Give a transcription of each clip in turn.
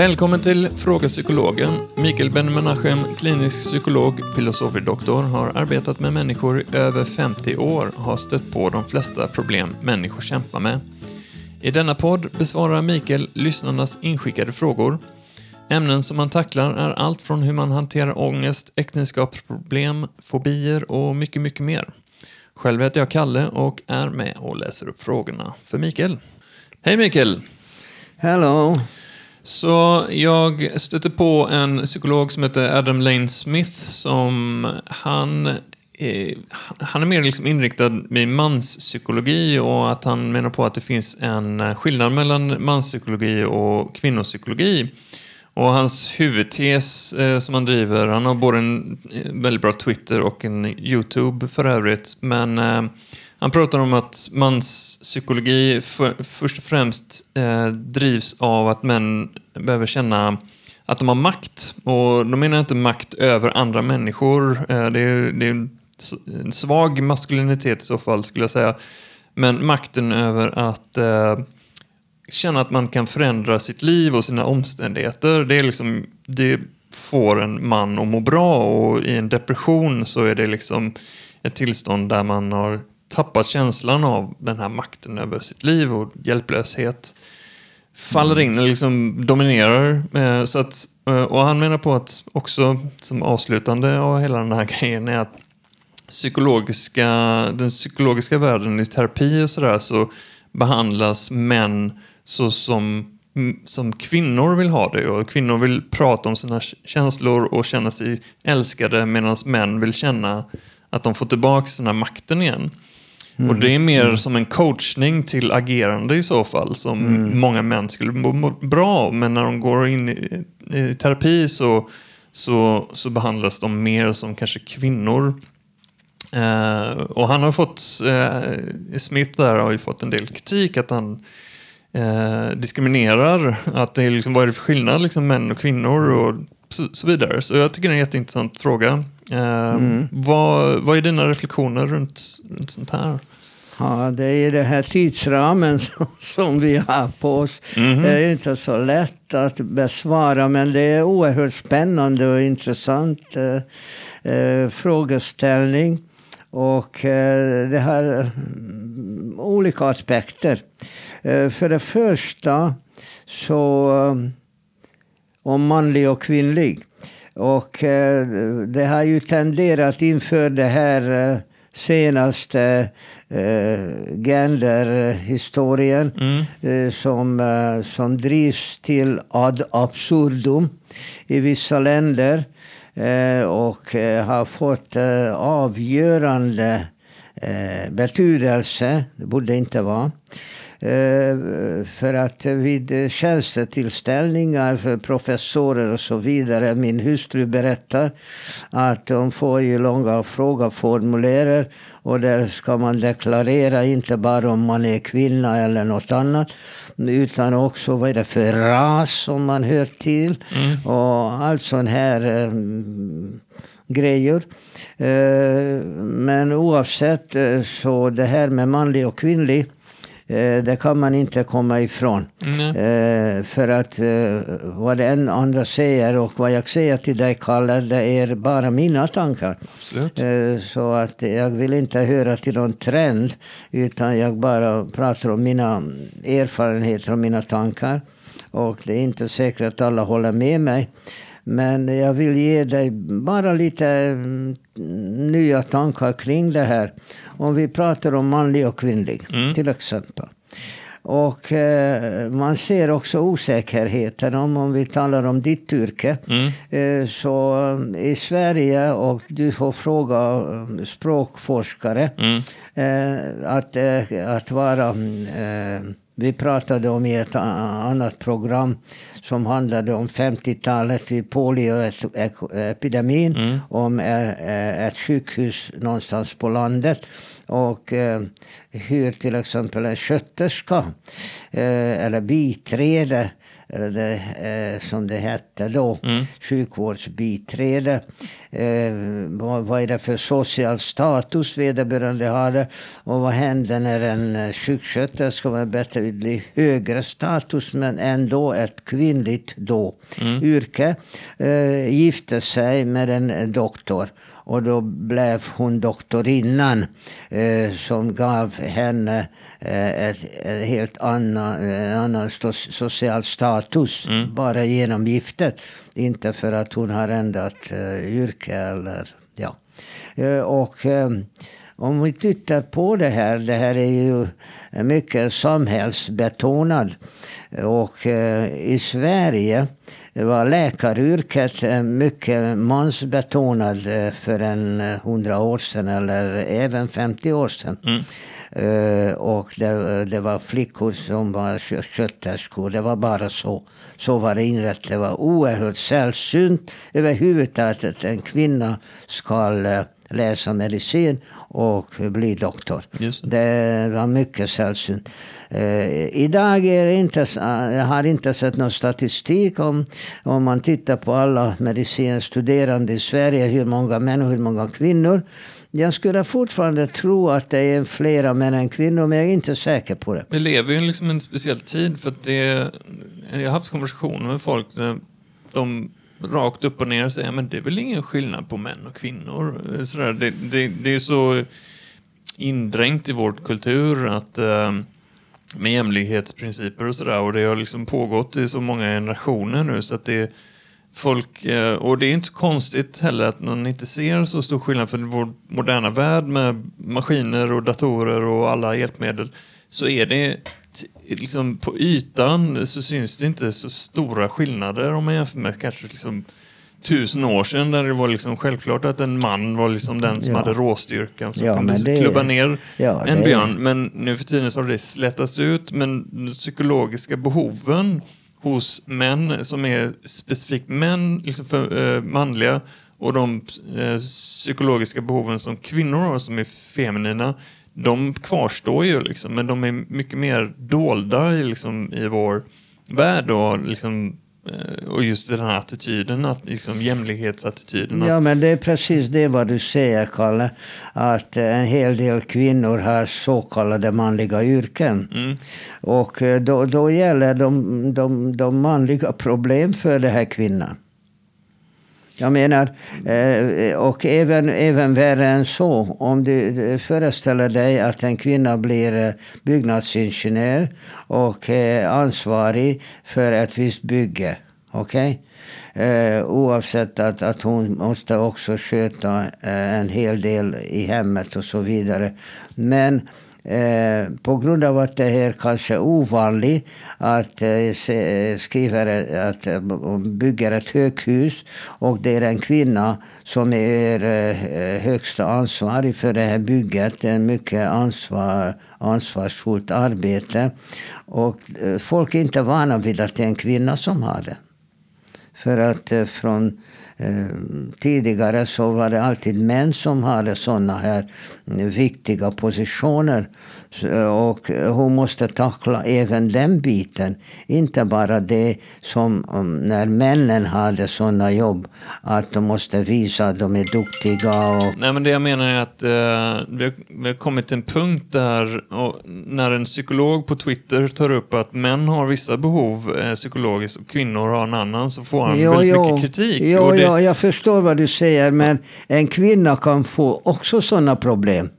Välkommen till Fråga Psykologen. Mikael Ben-Menachem, klinisk psykolog, filosofie-doktor, har arbetat med människor i över 50 år och har stött på de flesta problem människor kämpar med. I denna podd besvarar Mikael lyssnarnas inskickade frågor. Ämnen som man tacklar är allt från hur man hanterar ångest, äktenskapsproblem, fobier och mycket, mycket mer. Själv heter jag Kalle och är med och läser upp frågorna för Mikael. Hej Mikael! Hello. Så jag stötte på en psykolog som heter Adam Lane Smith som han är, han är mer liksom inriktad vid manspsykologi och att han menar på att det finns en skillnad mellan manspsykologi och kvinnopsykologi. Och hans huvudtes eh, som han driver, han har både en eh, väldigt bra Twitter och en YouTube för övrigt, men eh, han pratar om att manspsykologi för, först och främst eh, drivs av att män behöver känna att de har makt. Och då menar jag inte makt över andra människor. Eh, det, är, det är en svag maskulinitet i så fall, skulle jag säga. Men makten över att eh, känna att man kan förändra sitt liv och sina omständigheter. Det, är liksom, det får en man att må bra och i en depression så är det liksom ett tillstånd där man har tappat känslan av den här makten över sitt liv och hjälplöshet faller in och liksom dominerar. Eh, så att, eh, och han menar på att också som avslutande av hela den här grejen är att psykologiska, den psykologiska världen i terapi och sådär så behandlas män så som, mm, som kvinnor vill ha det. Och kvinnor vill prata om sina känslor och känna sig älskade medan män vill känna att de får tillbaka den här makten igen. Mm. Och det är mer mm. som en coachning till agerande i så fall, som mm. många män skulle må bra av. Men när de går in i, i terapi så, så, så behandlas de mer som kanske kvinnor. Uh, och han har fått, uh, Smith där har ju fått en del kritik att han uh, diskriminerar. Att det är liksom, vad är det för skillnad liksom män och kvinnor och så, så vidare. Så jag tycker det är en jätteintressant fråga. Mm. Vad, vad är dina reflektioner runt, runt sånt här? Ja, det är den här tidsramen som, som vi har på oss. Mm. Det är inte så lätt att besvara, men det är oerhört spännande och intressant eh, eh, frågeställning. Och eh, det har mm, olika aspekter. Eh, för det första så eh, om manlig och kvinnlig. Och eh, det har ju tenderat inför det här senaste eh, genderhistorien mm. eh, som, eh, som drivs till ad absurdum i vissa länder och har fått avgörande betydelse. Det borde inte vara. Eh, för att vid tjänstetillställningar för professorer och så vidare, min hustru berättar att de får ju långa frågeformulärer och där ska man deklarera inte bara om man är kvinna eller något annat utan också vad är det för ras som man hör till mm. och allt sån här eh, grejer. Eh, men oavsett så det här med manlig och kvinnlig det kan man inte komma ifrån. Mm. För att eh, vad den andra säger och vad jag säger till dig, Kalle, det är bara mina tankar. Absolut. Så att jag vill inte höra till någon trend, utan jag bara pratar om mina erfarenheter och mina tankar. Och det är inte säkert att alla håller med mig. Men jag vill ge dig bara lite mm, nya tankar kring det här. Om vi pratar om manlig och kvinnlig, mm. till exempel. Och eh, man ser också osäkerheten om, om vi talar om ditt yrke. Mm. Eh, så eh, i Sverige, och du får fråga eh, språkforskare, mm. eh, att, eh, att vara vi pratade om i ett annat program som handlade om 50-talet vid polioepidemin. Mm. Om ett sjukhus någonstans på landet. och eh, hur till exempel en sköterska eh, eller biträde eller det, eh, som det hette då, mm. sjukvårdsbiträde. Eh, vad, vad är det för social status vederbörande hade och vad händer när en eh, sjuksköterska med betydligt högre status men ändå ett kvinnligt då mm. yrke eh, gifte sig med en doktor. Och då blev hon doktorinnan eh, som gav henne eh, ett, ett, helt annan, en annan social status. Mm. Bara genom giftet. Inte för att hon har ändrat eh, yrke eller ja. Eh, och eh, om vi tittar på det här, det här är ju mycket samhällsbetonad. Och eh, i Sverige var läkaryrket mycket mansbetonad eh, för en eh, hundra år sedan eller även 50 år sedan. Mm. Uh, och det, det, var flickor som var sköterskor. Det var bara så. Så var det inrättat. Det var oerhört sällsynt överhuvudtaget att en kvinna ska uh, läsa medicin och bli doktor. Det var mycket sällsynt. Eh, idag är inte, jag har inte sett någon statistik om, om man tittar på alla medicinstuderande i Sverige, hur många män och hur många kvinnor. Jag skulle fortfarande tro att det är flera män än kvinnor, men jag är inte säker på det. Vi lever ju liksom en speciell tid, för att det, jag har haft konversationer med folk de rakt upp och ner säga, men det är väl ingen skillnad på män och kvinnor. Eh, sådär, det, det, det är så indränkt i vår kultur att eh, med jämlikhetsprinciper och sådär. Och det har liksom pågått i så många generationer nu så att det folk, eh, och det är inte konstigt heller att man inte ser så stor skillnad. För vår moderna värld med maskiner och datorer och alla hjälpmedel så är det liksom på ytan så syns det inte så stora skillnader om man jämför med kanske liksom tusen år sedan där det var liksom självklart att en man var liksom den som ja. hade råstyrkan som ja, kunde det, klubba ner ja, en björn. Men nu för tiden så har det slätats ut. Men de psykologiska behoven hos män som är specifikt män, liksom för, äh, manliga och de äh, psykologiska behoven som kvinnor har som är feminina de kvarstår ju liksom, men de är mycket mer dolda i, liksom, i vår värld och, liksom, eh, och just den här attityden, att, liksom, jämlikhetsattityden. Ja, men det är precis det vad du säger, Kalle. Att en hel del kvinnor har så kallade manliga yrken. Mm. Och eh, då, då gäller de, de, de manliga problem för den här kvinnan. Jag menar, eh, och även, även värre än så. Om du föreställer dig att en kvinna blir eh, byggnadsingenjör och eh, ansvarig för ett visst bygge. Okay? oavsett att, att hon måste också sköta en hel del i hemmet och så vidare. Men Eh, på grund av att det är kanske ovanligt att eh, eh skriva att eh, bygger ett höghus och det är en kvinna som är eh, högsta ansvarig för det här bygget. Det är ett mycket ansvar, ansvarsfullt arbete. Och eh, folk är inte vana vid att det är en kvinna som har det. För att från Eh, tidigare så var det alltid män som hade sådana här viktiga positioner. Och hon måste tackla även den biten. Inte bara det som när männen hade sådana jobb. Att de måste visa att de är duktiga. Och... Nej, men det jag menar är att eh, vi, har, vi har kommit till en punkt där när en psykolog på Twitter tar upp att män har vissa behov eh, psykologiskt och kvinnor har en annan så får han jo, väldigt jo. mycket kritik. Jo, det... ja, jag förstår vad du säger. Men en kvinna kan få också sådana problem.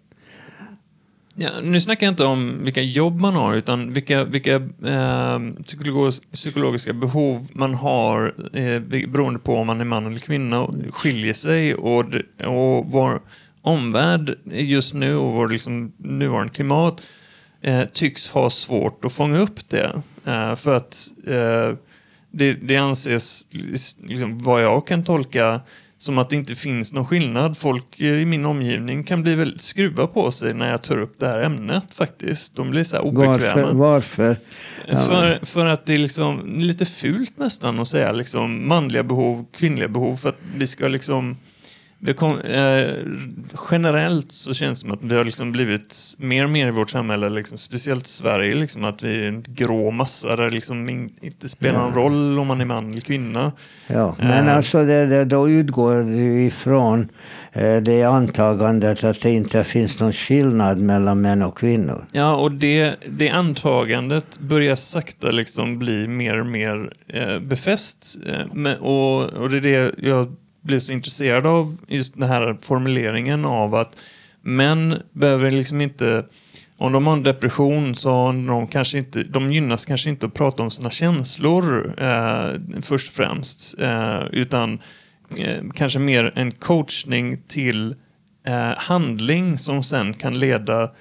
Ja, nu snackar jag inte om vilka jobb man har utan vilka, vilka eh, psykologis psykologiska behov man har eh, beroende på om man är man eller kvinna skiljer sig och, och vår omvärld just nu och vår liksom, nuvarande klimat eh, tycks ha svårt att fånga upp det. Eh, för att eh, det, det anses, liksom, vad jag kan tolka, som att det inte finns någon skillnad. Folk i min omgivning kan bli väldigt skruva på sig när jag tar upp det här ämnet faktiskt. De blir så här obekväma. Varför? Varför? Ja. För, för att det är liksom lite fult nästan att säga liksom manliga behov, kvinnliga behov. För att vi ska liksom kom, eh, generellt så känns det som att vi har liksom blivit mer och mer i vårt samhälle, liksom, speciellt Sverige, liksom, att vi är en grå massa där det liksom in, inte spelar någon roll om man är man eller kvinna. Ja, men Eh. alltså det, det, då utgår du ifrån eh, det antagandet att det inte finns någon skillnad mellan män och kvinnor. Ja, och det, det antagandet börjar sakta liksom bli mer och mer eh, befäst. Eh, men, och, och det är det jag blir så intresserad av, just den här formuleringen av att män behöver liksom inte, om de har en depression så har de kanske inte, de gynnas kanske inte att prata om sina känslor eh, först och främst, eh, utan eh, kanske mer en coachning till eh, handling som sen kan leda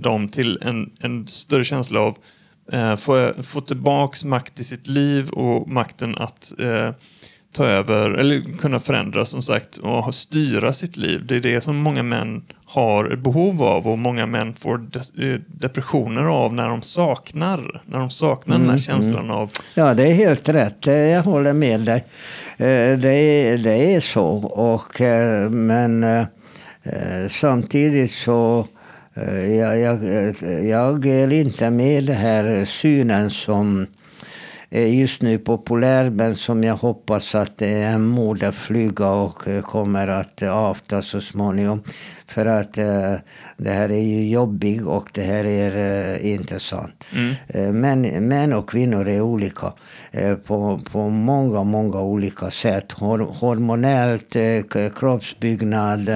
dem till en, en större känsla av eh, få, få tillbaks makt i sitt liv och makten att eh, ta över, eller kunna förändra som sagt och styra sitt liv. Det är det som många män har behov av och många män får de, eh, depressioner av när de saknar, när de saknar den här känslan av Ja, det är helt rätt. Jag håller med dig. Eh, Det är, det är så. Och, eh, men samtidigt så jag, jag, jag är inte med den här synen som Eh, just nu populär men som jag hoppas att det är en modefluga och eh, kommer att avta så småningom. För att eh, det här är ju jobbigt och det här är eh, intressant. Eh, män, män och kvinnor är olika eh, på, på många, många olika sätt. Hor, hormonellt, eh, kroppsbyggnad,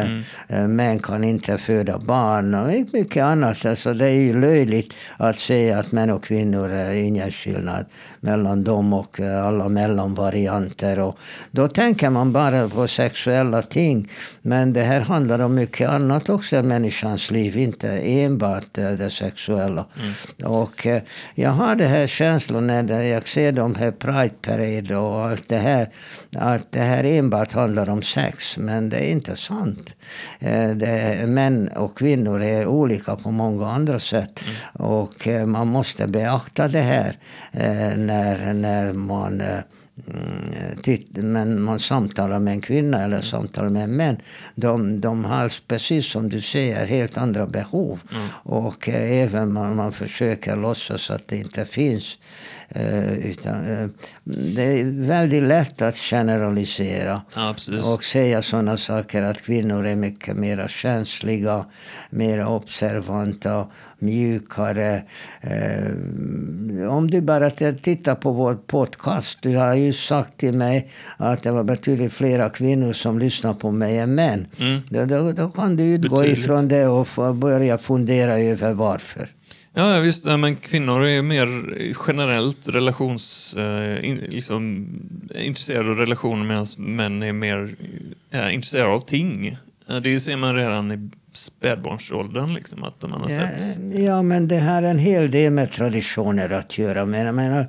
eh, män kan inte föda barn och mycket annat. Alltså det är ju löjligt att säga att män och kvinnor är ingen skillnad mellan dem och alla mellanvarianter. Och då tänker man bara på sexuella ting. Men det här handlar om mycket annat också i människans liv, inte enbart eh, det sexuella. Och eh, jag har den här känslan när jag ser de här Pride Parade och allt det här, att det här enbart handlar om sex. Men det är inte sant. Eh, Det män och kvinnor är olika på många andra sätt. Och eh, man måste beakta det här när, när man Mm, men man samtalar med en kvinna eller samtalar med en män. De, de har, precis som du säger, helt andra behov. Och eh, även man, man försöker låtsas att det inte finns. Eh, utan, eh, det är väldigt lätt att generalisera. Ja. Och säga sådana saker att kvinnor är mycket mer känsliga, mer observanta, mjukare. Eh, om du bara tittar på vår podcast. Du har ju sagt till mig att det var betydligt flera kvinnor som lyssnar på mig än män. Då, då, då kan du utgå Betydligt. ifrån det och börja fundera över varför. Ja, visst. ja, Men kvinnor är mer generellt relations, eh, in, liksom, intresserade av relationer medan män är mer eh, intresserade av ting. Eh, Det ser man redan i spädbarnsåldern, liksom, att man har Ja, sett. ja, men det har en hel del med traditioner att göra. Men jag menar, eh,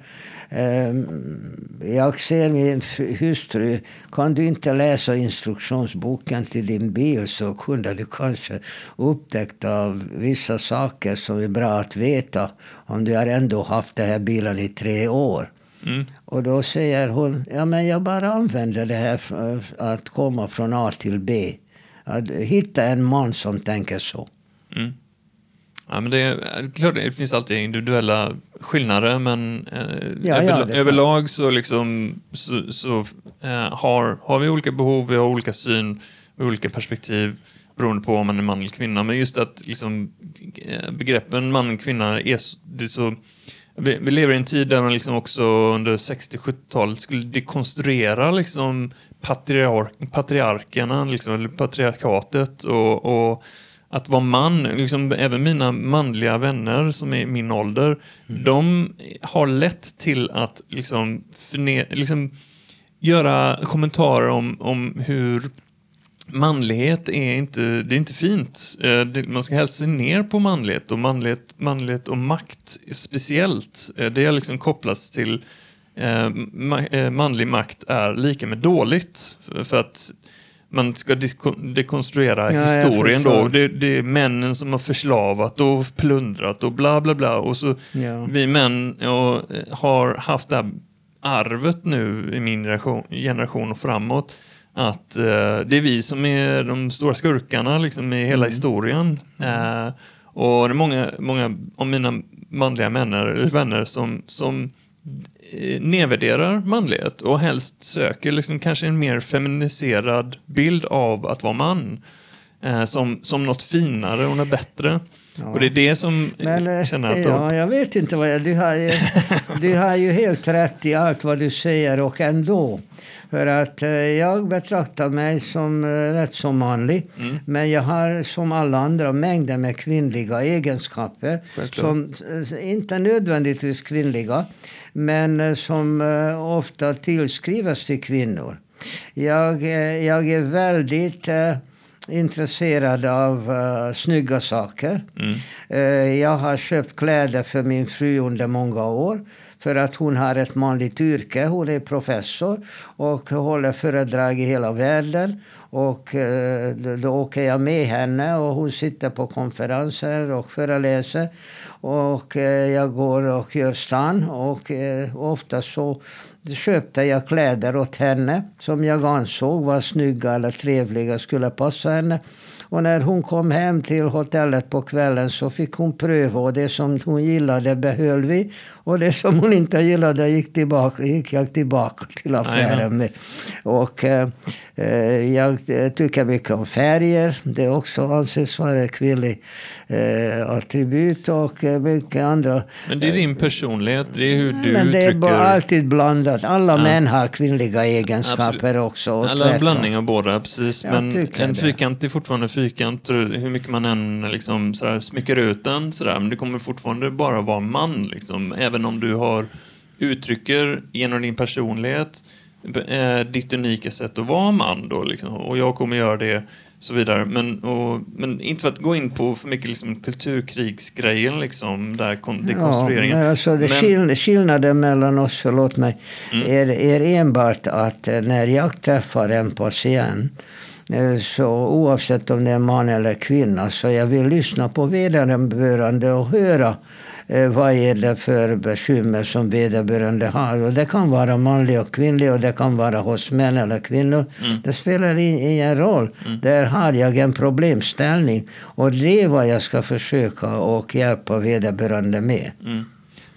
jag ser min hustru, kan du inte läsa instruktionsboken till din bil så kunde du kanske upptäcka vissa saker som är bra att veta om du har ändå haft den här bilen i tre år. Mm. Och då säger hon, ja men jag bara använder det här för att komma från A till B. Att hitta en man som tänker så. Mm. Ja, men det, är, klart, det finns alltid individuella skillnader, men eh, Ja, över, ja, överlag så, liksom, så, så eh, har, har vi olika behov, vi har olika syn, olika perspektiv beroende på om man är man eller kvinna. Men just att liksom, eh, begreppen man och kvinna är så vi, vi lever i en tid där man liksom också under 60-70-talet skulle dekonstruera liksom patriark, patriarkerna, liksom, eller patriarkatet och, och att vara man, liksom, även mina manliga vänner som är min ålder, de har lätt till att liksom, förne, liksom, göra kommentarer om, om hur manlighet är inte, det är inte fint. Eh, man ska helst se ner på manlighet och manlighet, manlighet och makt speciellt. Eh, det är liksom kopplats till eh, ma, manlig makt är lika med dåligt. För att man ska dekonstruera Ja, historien då. Det, det är männen som har förslavat och plundrat och bla bla bla. Och så Ja. vi män ja, har haft det här arvet nu i min generation, generation och framåt. att eh, det är vi som är de stora skurkarna liksom, i hela Mm. historien. Eh, och det är många, många av mina manliga eller vänner som, som nedvärderar manlighet och helst söker liksom kanske en mer feminiserad bild av att vara man. Eh, som, som något finare och något bättre. Och det är det som Men jag eh, känner att... ja, jag vet inte vad jag... Du har, ju, du har ju helt rätt i allt vad du säger och ändå. För att eh, jag betraktar mig som eh, rätt så manlig. Mm. Men jag har som alla andra mängder med kvinnliga egenskaper. Självklart. Som eh, inte nödvändigtvis kvinnliga. Men som ofta tillskrivs till kvinnor. Jag, jag är väldigt intresserad av uh, snygga saker. Mm. Eh, jag har köpt kläder för min fru under många år. För att hon har ett manligt yrke. Hon är professor och håller föredrag i hela världen. Och eh, då, åker jag med henne och hon sitter på konferenser och föreläser. Och eh, jag går och gör stan och eh, ofta så köpte jag kläder åt henne som jag ansåg var snygga eller trevliga skulle passa henne. Och när hon kom hem till hotellet på kvällen så fick hon pröva och det som hon gillade behöll vi. Och det som hon inte gillade gick, tillbaka, gick jag tillbaka till affären med. Och eh, eh, jag tycker mycket om färger. Det också anses vara ett kvinnligt eh, attribut och eh, mycket andra. Men det är din personlighet, det är hur du Men det är uttrycker... alltid blandat. Alla män har kvinnliga egenskaper Absolut. också. Alla tvärtom. blandning av båda, precis. Jag Men en fyrkant är fortfarande fyrkant, hur mycket man än liksom, sådär, smyckar ut den. Sådär. Men det kommer fortfarande bara vara man, liksom. även om du har uttrycker genom din personlighet eh, ditt unika sätt att vara man. Då, liksom. Och jag kommer göra det, så vidare. Men, och, men inte för att gå in på för mycket liksom, kulturkrigsgrejen, liksom, där kon- Ja, dekonstrueringen. men alltså det Men- skill skillnaden mellan oss, förlåt mig, Mm. är, är enbart att eh, när jag träffar en patient så oavsett om det är man eller kvinna så jag vill lyssna på vederbörande och höra eh, vad är det för bekymmer som vederbörande har. Och det kan vara manlig och kvinnlig och det kan vara hos män eller kvinnor. Mm. Det spelar ingen roll. Där har jag en problemställning och det är vad jag ska försöka och hjälpa vederbörande med. Mm.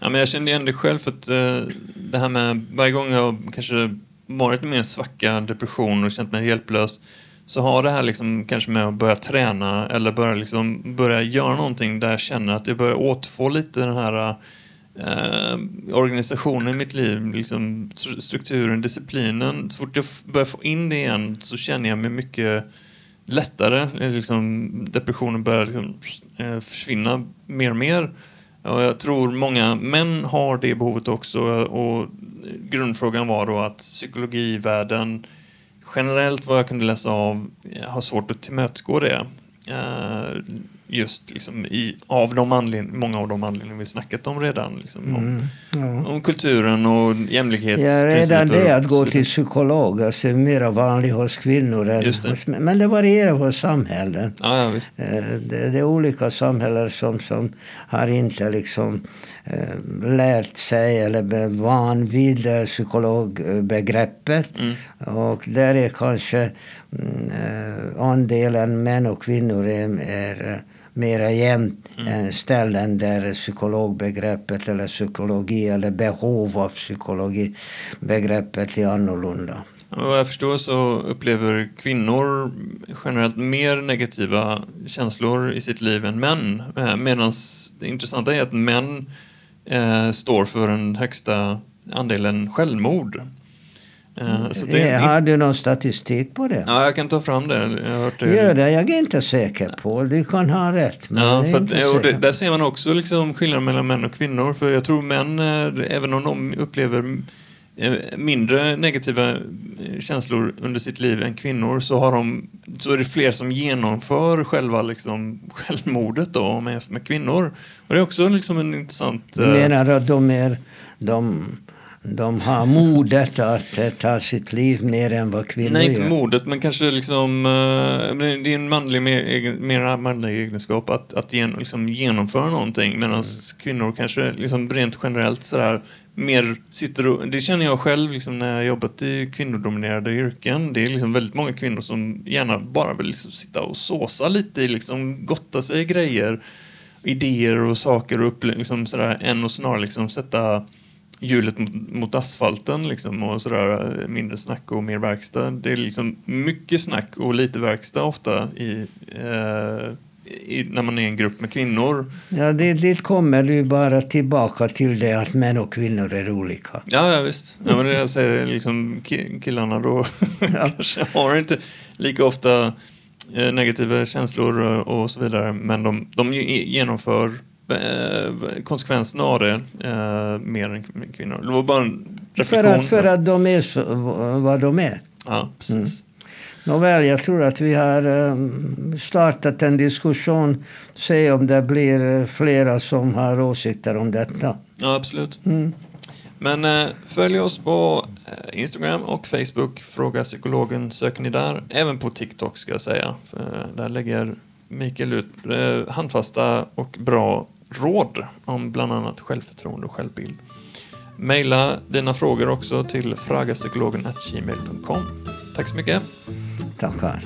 Ja, men jag kände igen det själv för att eh, det här med varje gång jag kanske varit med en svacka, depression och känt mig hjälplös så har det här liksom kanske med att börja träna eller börja, liksom, börja göra någonting där jag känner att jag börjar återfå lite den här eh, organisationen i mitt liv, liksom, strukturen, disciplinen. Så fort jag börjar få in det igen så känner jag mig mycket lättare. Liksom, depressionen börjar liksom, eh, försvinna mer och mer. Och jag tror många män har det behovet också. Och grundfrågan var då att psykologivärlden generellt vad jag kunde läsa av har svårt att tillmötesgå det. Uh, Just liksom i, av de anledning, många av de anledningar vi snackat om redan. Liksom, om, Ja. om kulturen och Ja, jämlikhetsprinciper. redan det att gå till psykolog alltså, är mer vanligt hos kvinnor än det. hos män. Men det varierar hos samhällen. Ja, ja, visst. Eh, Det, det är olika samhällen som, som har inte liksom eh, lärt sig eller är van vid psykologbegreppet. Mm. Och där är kanske mm, eh, andelen män och kvinnor är, är mera jämnt Mm. än ställen där psykologbegreppet eller psykologi eller behov av psykologibegreppet är annorlunda. Vad jag förstår så upplever kvinnor generellt mer negativa känslor i sitt liv än män. Eh, Medan det intressanta är att män eh, står för den högsta andelen självmord. Eh, så det, Har du någon statistik på det? ja, jag kan ta fram det. Jag har hört det. Gör det, jag är inte säker på. Du kan ha rätt. Men Ja, för att, det, där ser man också liksom skillnaden mellan män och kvinnor. För jag tror män, eh, även om de upplever eh, mindre negativa känslor under sitt liv än kvinnor så, har de, så är det fler som genomför själva liksom, självmordet då med, med kvinnor. Och det är också liksom en intressant... Du menar att de är, de, de har modet att eh, ta sitt liv mer än vad kvinnor Nej, inte gör. modet, men kanske liksom... eh, det är en manlig, mer, manlig egenskap att, att gen, liksom genomföra någonting. Medan Mm. kvinnor kanske liksom rent generellt sådär mer sitter och... Det känner jag själv liksom när jag jobbat i kvinnodominerade yrken. Det är liksom väldigt många kvinnor som gärna bara vill liksom sitta och såsa lite i liksom gotta sig i grejer. Idéer och saker och upple- liksom sådär, än och snarare liksom sätta hjulet mot, mot asfalten liksom och sådär mindre snack och mer verkstad. Det är liksom mycket snack och lite verkstad ofta i, eh, i, när man är en grupp med kvinnor. Ja, det, det kommer ju bara tillbaka till det att män och kvinnor är olika. Ja, ja visst. Ja, men det jag säger, liksom, ki- killarna då kanske har inte lika ofta eh, negativa känslor och, så vidare. Men de, de ge- genomför konsekvenserna av det eh, mer än kvinnor. Det var bara en För reflektion. att, för att de är så, vad de är. Ja, precis. Nåväl, jag tror att vi har um, startat en diskussion. Se om det blir eh, flera som har åsikter om detta. Ja, absolut. Mm. Men eh, följ oss på eh, Instagram och Facebook. Fråga psykologen söker ni där. Även på TikTok ska jag säga. För, eh, där lägger Mikael ut eh, handfasta och bra råd om bland annat självförtroende och självbild. Maila dina frågor också till fragapsykologen.gmail.com. Tack så mycket. Tackar.